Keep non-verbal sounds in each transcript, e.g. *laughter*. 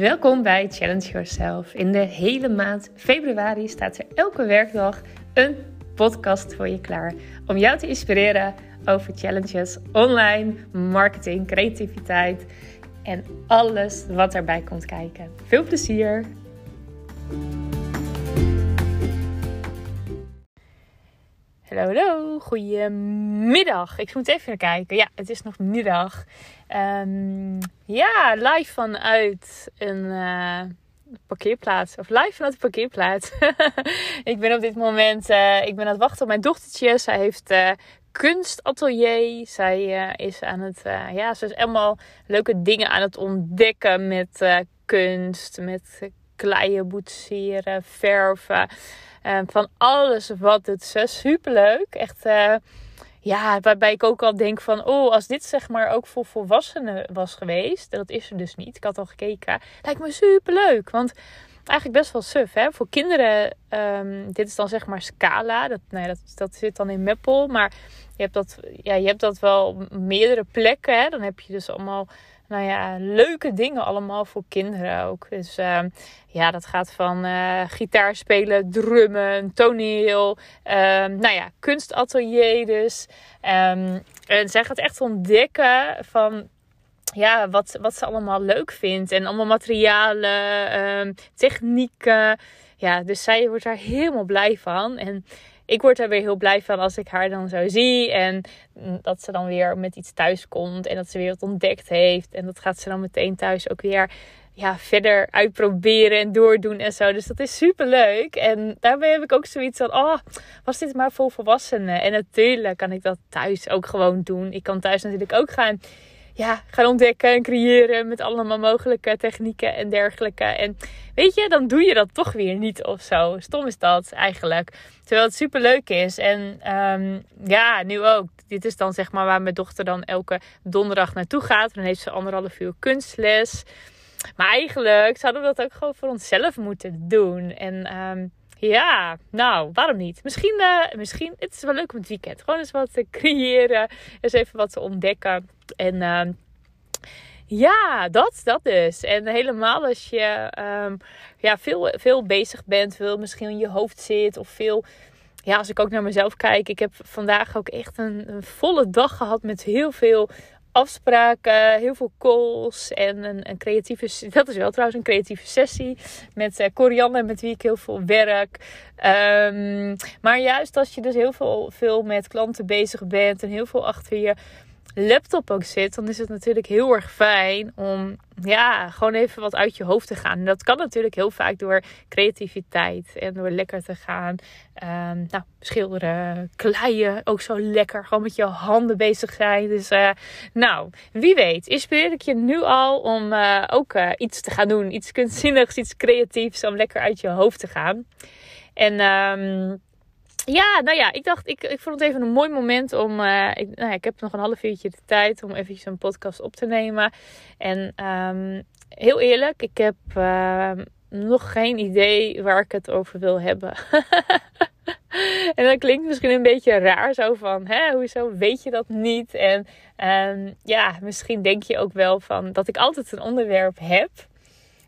Welkom bij Challenge Yourself. In de hele maand februari staat er elke werkdag een podcast voor je klaar om jou te inspireren over challenges, online, marketing, creativiteit en alles wat erbij komt kijken. Veel plezier! Hallo, hallo, goedemiddag. Ik moet even kijken. Ja, het is nog middag. Um, ja, live vanuit een uh, parkeerplaats. Of live vanuit de parkeerplaats. *laughs* ik ben op dit moment uh, ik ben aan het wachten op mijn dochtertje. Zij heeft uh, kunstatelier. Zij is aan het, ja, ze is allemaal leuke dingen aan het ontdekken met kunst. Met kleien, boetseren, verven. Van alles wat het is. Superleuk. Echt ja, waarbij ik ook al denk van, oh, als dit zeg maar ook voor volwassenen was geweest, dat is er dus niet. Ik had al gekeken. Lijkt me super leuk, want eigenlijk best wel suf, hè? Voor kinderen, um, dit is dan zeg maar Scala. Dat, nee, dat, dat zit dan in Meppel, maar je hebt dat, ja, je hebt dat wel meerdere plekken. Hè? Dan heb je dus allemaal nou ja, leuke dingen allemaal voor kinderen ook. Dus uh, ja, dat gaat van uh, gitaar spelen, drummen, toneel, uh, nou ja, kunstatelier dus. Um, en zij gaat echt ontdekken van ja, wat, wat ze allemaal leuk vindt. En allemaal materialen, technieken. Ja, dus zij wordt daar helemaal blij van. En ik word er weer heel blij van als ik haar dan zo zie. En dat ze dan weer met iets thuis komt. En dat ze weer wat ontdekt heeft. En dat gaat ze dan meteen thuis ook weer ja, verder uitproberen en doordoen en zo. Dus dat is super leuk. En daarbij heb ik ook zoiets van: oh, was dit maar voor volwassenen? En natuurlijk kan ik dat thuis ook gewoon doen. Ik kan thuis natuurlijk ook gaan ja, gaan ontdekken en creëren met allemaal mogelijke technieken en dergelijke. En weet je, dan doe je dat toch weer niet of zo. Stom is dat eigenlijk. Terwijl het super leuk is. En um, ja, nu ook. Dit is dan zeg maar waar mijn dochter dan elke donderdag naartoe gaat. Dan heeft ze anderhalf uur kunstles. Maar eigenlijk zouden we dat ook gewoon voor onszelf moeten doen. En um, ja, nou, waarom niet? Misschien, uh, misschien, het is wel leuk om het weekend. Gewoon eens wat te *laughs* creëren. Eens even wat te ontdekken. En uh, ja, dat, dat dus. En helemaal als je um, ja, veel, veel bezig bent, veel misschien in je hoofd zit of veel ja, als ik ook naar mezelf kijk, ik heb vandaag ook echt een, een, volle dag gehad met heel veel afspraken, heel veel calls en een, een, creatieve, *laughs* dat is wel trouwens een creatieve sessie met uh, Corianne, met wie ik heel veel werk. Um, maar juist als je dus heel veel, veel met klanten bezig bent en heel veel achter je laptop ook zit, dan is het natuurlijk heel erg fijn om ja, gewoon even wat uit je hoofd te gaan. En dat kan natuurlijk heel vaak door creativiteit en door lekker te gaan. Um, nou, schilderen, kleien, ook zo lekker. Gewoon met je handen bezig zijn. Dus uh, nou, wie weet, inspireer ik je nu al om uh, ook uh, iets te gaan doen. Iets kunstzinnigs, iets creatiefs, om lekker uit je hoofd te gaan. En um, ja, nou ja, ik dacht, ik, ik vond het even een mooi moment om. Uh, ik, nou ja, ik heb nog een half uurtje de tijd om eventjes een podcast op te nemen. En um, heel eerlijk, ik heb uh, nog geen idee waar ik het over wil hebben. *laughs* en dat klinkt misschien een beetje raar, zo van, hè, hoezo weet je dat niet? En um, ja, misschien denk je ook wel van dat ik altijd een onderwerp heb.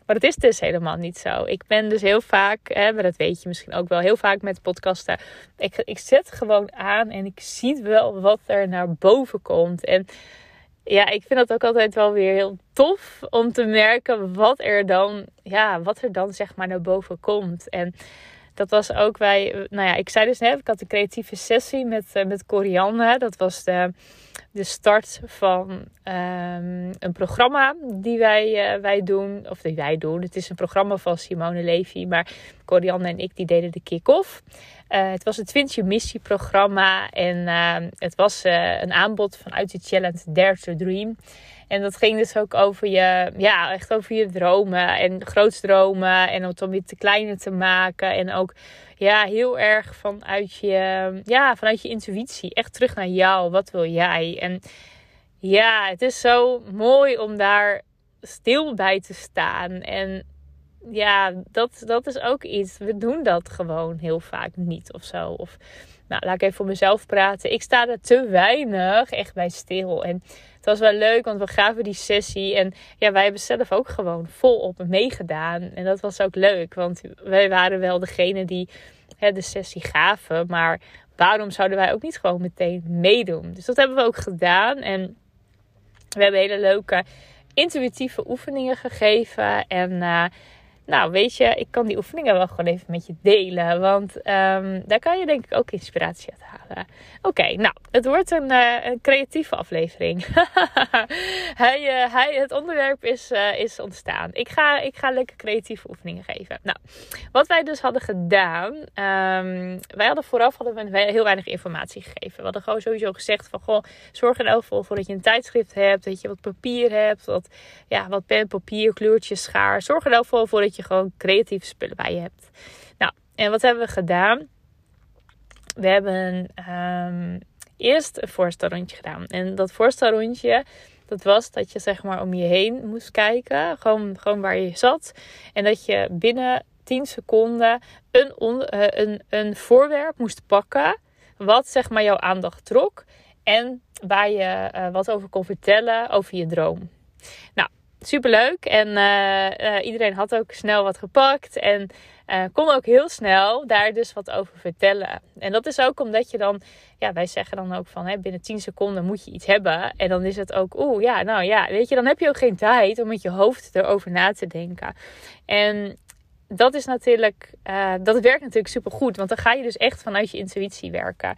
Maar dat is dus helemaal niet zo. Ik ben dus heel vaak, hè, maar dat weet je misschien ook wel, heel vaak met podcasten. Ik, ik zet gewoon aan en ik zie wel wat er naar boven komt. En ja, ik vind dat ook altijd wel weer heel tof om te merken wat er dan, ja, wat er dan zeg maar naar boven komt. En dat was ook bij, nou ja, ik zei dus net, ik had een creatieve sessie met, uh, met Corianne. Dat was de, de start van um, een programma die wij, uh, wij doen, of die wij doen. Het is een programma van Simone Levy, maar Corianne en ik die deden de kick-off. Uh, het was het Twintje Missie programma en uh, het was een aanbod vanuit de challenge Dare to Dream. En dat ging dus ook over je, ja, echt over je dromen en grootsdromen. En om het om je te kleiner te maken. En ook, ja, heel erg vanuit je, ja, vanuit je intuïtie. Echt terug naar jou. Wat wil jij? En ja, het is zo mooi om daar stil bij te staan. En ja, dat, dat is ook iets. We doen dat gewoon heel vaak niet of zo. Of nou, laat ik even voor mezelf praten. Ik sta er te weinig echt bij stil. En het was wel leuk, want we gaven die sessie. En ja, wij hebben zelf ook gewoon volop meegedaan. En dat was ook leuk, want wij waren wel degene die hè, de sessie gaven. Maar waarom zouden wij ook niet gewoon meteen meedoen? Dus dat hebben we ook gedaan. En we hebben hele leuke intuïtieve oefeningen gegeven. En uh, nou, weet je, ik kan die oefeningen wel gewoon even met je delen. Want um, daar kan je denk ik ook inspiratie uit halen. Oké, nou, het wordt een, een creatieve aflevering. *laughs* hij, uh, hij, het onderwerp is, uh, is ontstaan. Ik ga, ik ga lekker creatieve oefeningen geven. Nou, wat wij dus hadden gedaan. Um, wij hadden vooraf hadden we heel weinig informatie gegeven. We hadden gewoon sowieso gezegd van, goh, zorg er nou voor dat je een tijdschrift hebt. Dat je wat papier hebt. Wat, ja, wat pen, papier, kleurtjes, schaar. Zorg er nou voor dat je gewoon creatieve spullen bij je hebt. Nou, en wat hebben we gedaan? We hebben um, eerst een voorstelrondje gedaan. En dat voorstelrondje, dat was dat je zeg maar om je heen moest kijken. Gewoon, gewoon waar je zat. En dat je binnen 10 seconden een, on, uh, een, een voorwerp moest pakken. Wat zeg maar jouw aandacht trok. En waar je uh, wat over kon vertellen over je droom. Nou, superleuk. En uh, uh, iedereen had ook snel wat gepakt. En uh, kon ook heel snel daar dus wat over vertellen. En dat is ook omdat je dan, ja, wij zeggen dan ook van hè, binnen 10 seconden moet je iets hebben. En dan is het ook, oeh, ja, nou ja, weet je, dan heb je ook geen tijd om met je hoofd erover na te denken. En dat is natuurlijk, dat werkt natuurlijk super goed. Want dan ga je dus echt vanuit je intuïtie werken.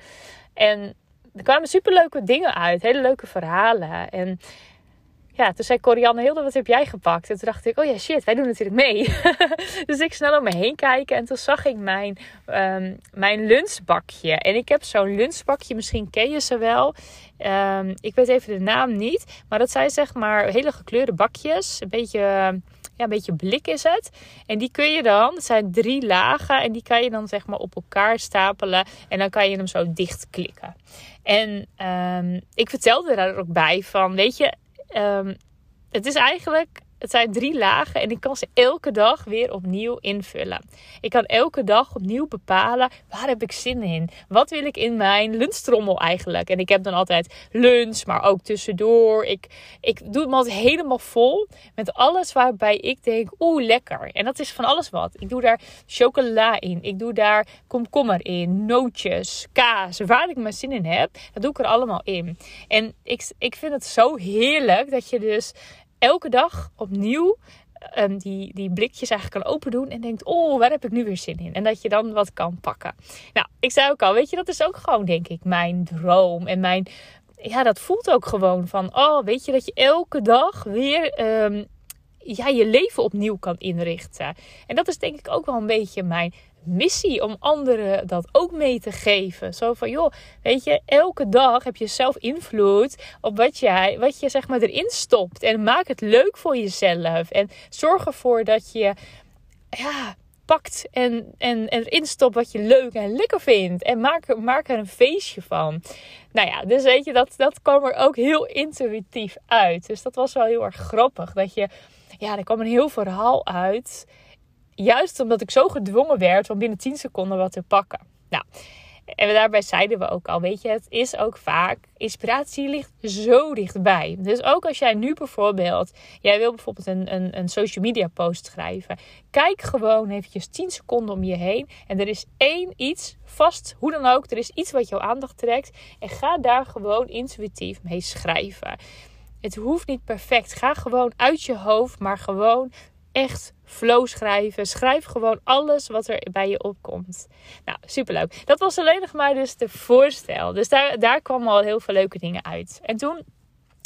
En er kwamen superleuke dingen uit, hele leuke verhalen. En ja, toen zei Corianne, Hilde, wat heb jij gepakt? En toen dacht ik, oh ja, shit, wij doen natuurlijk mee. *laughs* dus ik snel om me heen kijken en toen zag ik mijn, um, mijn lunchbakje. En ik heb zo'n lunchbakje, misschien ken je ze wel. Um, ik weet even de naam niet. Maar dat zijn zeg maar hele gekleurde bakjes. Een beetje, ja, een beetje blik is het. En die kun je dan, het zijn drie lagen. En die kan je dan zeg maar op elkaar stapelen. En dan kan je hem zo dicht klikken. En um, ik vertelde daar ook bij van, weet je um, het is eigenlijk het zijn drie lagen en ik kan ze elke dag weer opnieuw invullen. Ik kan elke dag opnieuw bepalen waar heb ik zin in. Wat wil ik in mijn lunchtrommel eigenlijk? En ik heb dan altijd lunch, maar ook tussendoor. Ik, ik doe het altijd helemaal vol met alles waarbij ik denk, oeh lekker. En dat is van alles wat. Ik doe daar chocola in. Ik doe daar komkommer in, nootjes, kaas. Waar ik mijn zin in heb, dat doe ik er allemaal in. En ik, ik vind het zo heerlijk dat je dus elke dag opnieuw um, die, die blikjes eigenlijk kan open doen. En denkt, oh, waar heb ik nu weer zin in? En dat je dan wat kan pakken. Nou, ik zei ook al, weet je, dat is ook gewoon, denk ik, mijn droom. En mijn, ja, dat voelt ook gewoon van, oh, weet je, dat je elke dag weer... Um, ja, je leven opnieuw kan inrichten. En dat is denk ik ook wel een beetje mijn missie om anderen dat ook mee te geven. Zo van, joh, weet je, elke dag heb je zelf invloed op wat, jij, wat je zeg maar erin stopt. En maak het leuk voor jezelf. En zorg ervoor dat je, ja, pakt en, en, en erin stopt wat je leuk en lekker vindt. En maak, maak er een feestje van. Nou ja, dus weet je, dat, dat kwam er ook heel intuïtief uit. Dus dat was wel heel erg grappig. Dat je, ja, er kwam een heel verhaal uit juist omdat ik zo gedwongen werd om binnen 10 seconden wat te pakken. Nou, en daarbij zeiden we ook al, weet je, het is ook vaak, inspiratie ligt zo dichtbij. Dus ook als jij nu bijvoorbeeld, jij wil bijvoorbeeld een, een, een social media post schrijven. Kijk gewoon eventjes 10 seconden om je heen. En er is één iets, vast, hoe dan ook, er is iets wat jouw aandacht trekt. En ga daar gewoon intuïtief mee schrijven. Het hoeft niet perfect. Ga gewoon uit je hoofd, maar gewoon echt flow schrijven. Schrijf gewoon alles wat er bij je opkomt. Nou, superleuk. Dat was alleen nog maar dus de voorstel. Dus daar, daar kwamen al heel veel leuke dingen uit. En toen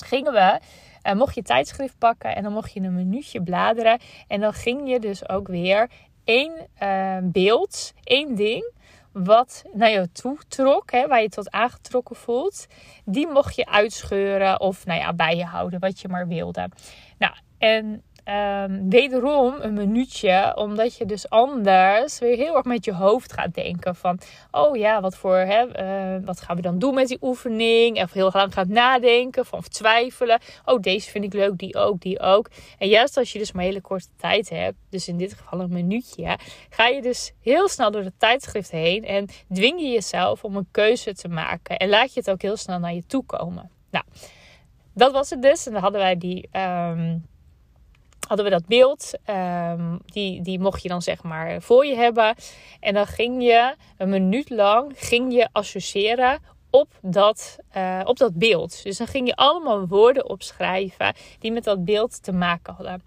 gingen we, uh, mocht je tijdschrift pakken en dan mocht je een minuutje bladeren. En dan ging je dus ook weer één uh, beeld, één ding wat naar jou toe trok, hè, waar je tot aangetrokken voelt, die mocht je uitscheuren of nou ja, bij je houden, wat je maar wilde. Nou, en um, wederom een minuutje, omdat je dus anders weer heel erg met je hoofd gaat denken van, oh ja, wat voor, hè, uh, wat gaan we dan doen met die oefening? Of heel lang gaat nadenken van, twijfelen. Oh, deze vind ik leuk, die ook, die ook. En juist als je dus maar hele korte tijd hebt, dus in dit geval een minuutje, ga je dus heel snel door het tijdschrift heen en dwing je jezelf om een keuze te maken en laat je het ook heel snel naar je toe komen. Nou, dat was het dus. En dan hadden wij die. Um, hadden we dat beeld. Um, die, die mocht je dan zeg maar voor je hebben. En dan ging je een minuut lang ging je associëren op dat, uh, op dat beeld. Dus dan ging je allemaal woorden opschrijven die met dat beeld te maken hadden.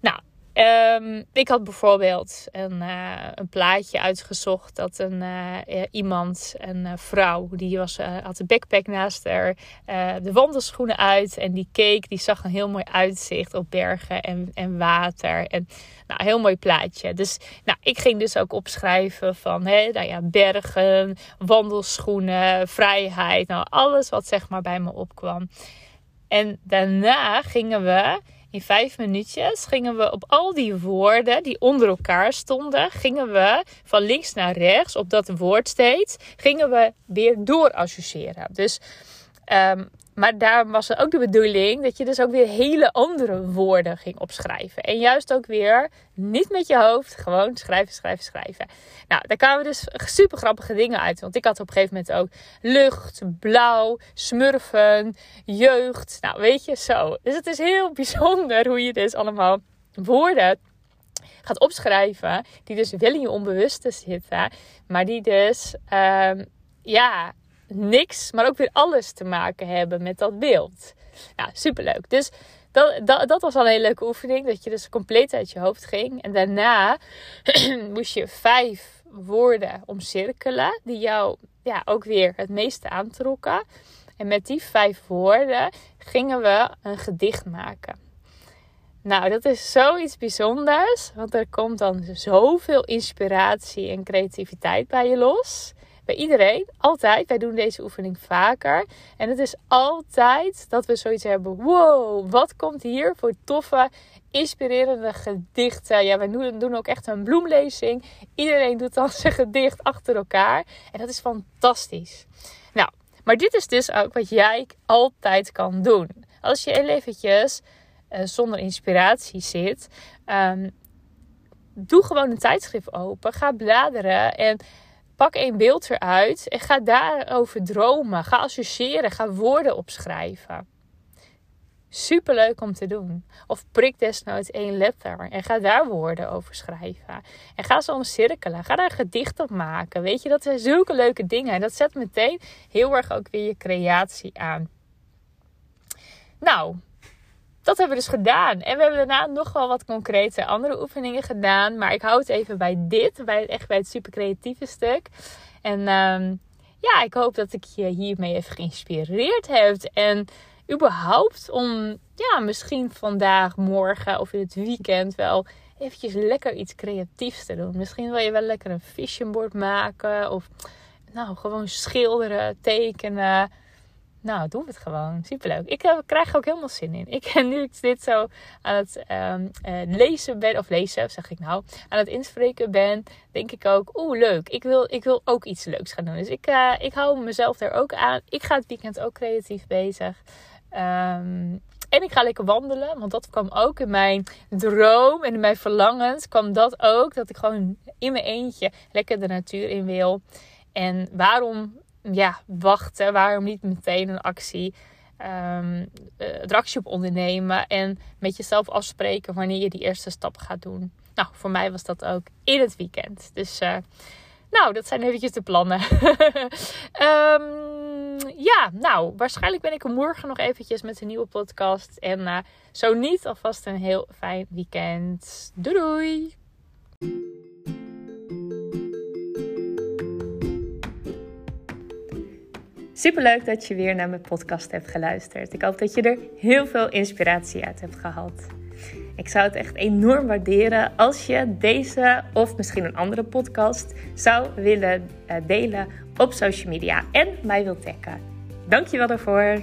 Nou, Um, ik had bijvoorbeeld een, uh, een, plaatje uitgezocht dat een, uh, iemand, een vrouw, die was, had de backpack naast haar, de wandelschoenen uit en die keek, die zag een heel mooi uitzicht op bergen en, en water. En nou, heel mooi plaatje. Dus nou, ik ging dus ook opschrijven van hè, nou ja, bergen, wandelschoenen, vrijheid, nou alles wat zeg maar bij me opkwam. En daarna gingen we in vijf minuutjes gingen we op al die woorden die onder elkaar stonden, gingen we van links naar rechts op dat woord steeds, gingen we weer door associëren. Dus um, maar daar was het ook de bedoeling dat je dus ook weer hele andere woorden ging opschrijven. En juist ook weer niet met je hoofd, gewoon schrijven, schrijven, schrijven. Nou, daar kwamen dus super grappige dingen uit. Want ik had op een gegeven moment ook lucht, blauw, smurfen, jeugd. Nou, weet je, zo. Dus het is heel bijzonder hoe je dus allemaal woorden gaat opschrijven. Die dus wel in je onbewuste zitten. Maar die dus, um, ja, niks, maar ook weer alles te maken hebben met dat beeld. Nou, superleuk. Dus dat, dat, dat, was al een hele leuke oefening. Dat je dus compleet uit je hoofd ging. En daarna *clears throat* moest je vijf woorden omcirkelen. Die jou ja, ook weer het meeste aantrokken. En met die vijf woorden gingen we een gedicht maken. Nou, dat is zoiets bijzonders. Want er komt dan zoveel inspiratie en creativiteit bij je los bij iedereen, altijd. Wij doen deze oefening vaker. En het is altijd dat we zoiets hebben. Wow, wat komt hier voor toffe, inspirerende gedichten. Ja, wij doen ook echt een bloemlezing. Iedereen doet dan *laughs* zijn gedicht achter elkaar. En dat is fantastisch. Nou, maar dit is dus ook wat jij altijd kan doen. Als je eventjes uh, zonder inspiratie zit, um, doe gewoon een tijdschrift open. Ga bladeren en Pak één beeld eruit en ga daarover dromen. Ga associëren. Ga woorden opschrijven. Super leuk om te doen. Of prik desnoods één letter en ga daar woorden over schrijven. En ga ze omcirkelen. Ga daar een gedicht op maken. Weet je, dat zijn zulke leuke dingen. En dat zet meteen heel erg ook weer je creatie aan. Nou, dat hebben we dus gedaan. En we hebben daarna nog wel wat concrete andere oefeningen gedaan. Maar ik hou het even bij dit. Bij, echt bij het super creatieve stuk. En um, ja, ik hoop dat ik je hiermee even geïnspireerd heb. En überhaupt om ja, misschien vandaag, morgen of in het weekend wel eventjes lekker iets creatiefs te doen. Misschien wil je wel lekker een vision board maken. Of nou, gewoon schilderen, tekenen nou, doen we het gewoon. Superleuk. Ik uh, krijg er ook helemaal zin in. Ik, nu ik *laughs* dit zo aan het um, uh, lezen ben, of lezen zeg ik nou, aan het inspreken ben, denk ik ook, oeh leuk. Ik wil, ik wil ook iets leuks gaan doen. Dus ik, uh, ik hou mezelf er ook aan. Ik ga het weekend ook creatief bezig. Um, en ik ga lekker wandelen, want dat kwam ook in mijn droom en in mijn verlangens. kwam dat ook, dat ik gewoon in mijn eentje lekker de natuur in wil. En waarom ja, wachten. Waarom niet meteen een actie, um, uh, actie op ondernemen en met jezelf afspreken wanneer je die eerste stap gaat doen. Nou, voor mij was dat ook in het weekend. Dus uh, nou, dat zijn eventjes de plannen. um, *laughs* ja, nou, waarschijnlijk ben ik er morgen nog eventjes met een nieuwe podcast. En uh, zo niet, alvast een heel fijn weekend. Doei! Superleuk dat je weer naar mijn podcast hebt geluisterd. Ik hoop dat je er heel veel inspiratie uit hebt gehad. Ik zou het echt enorm waarderen als je deze of misschien een andere podcast zou willen eh, delen op social media en mij wilt taggen. Dankjewel daarvoor.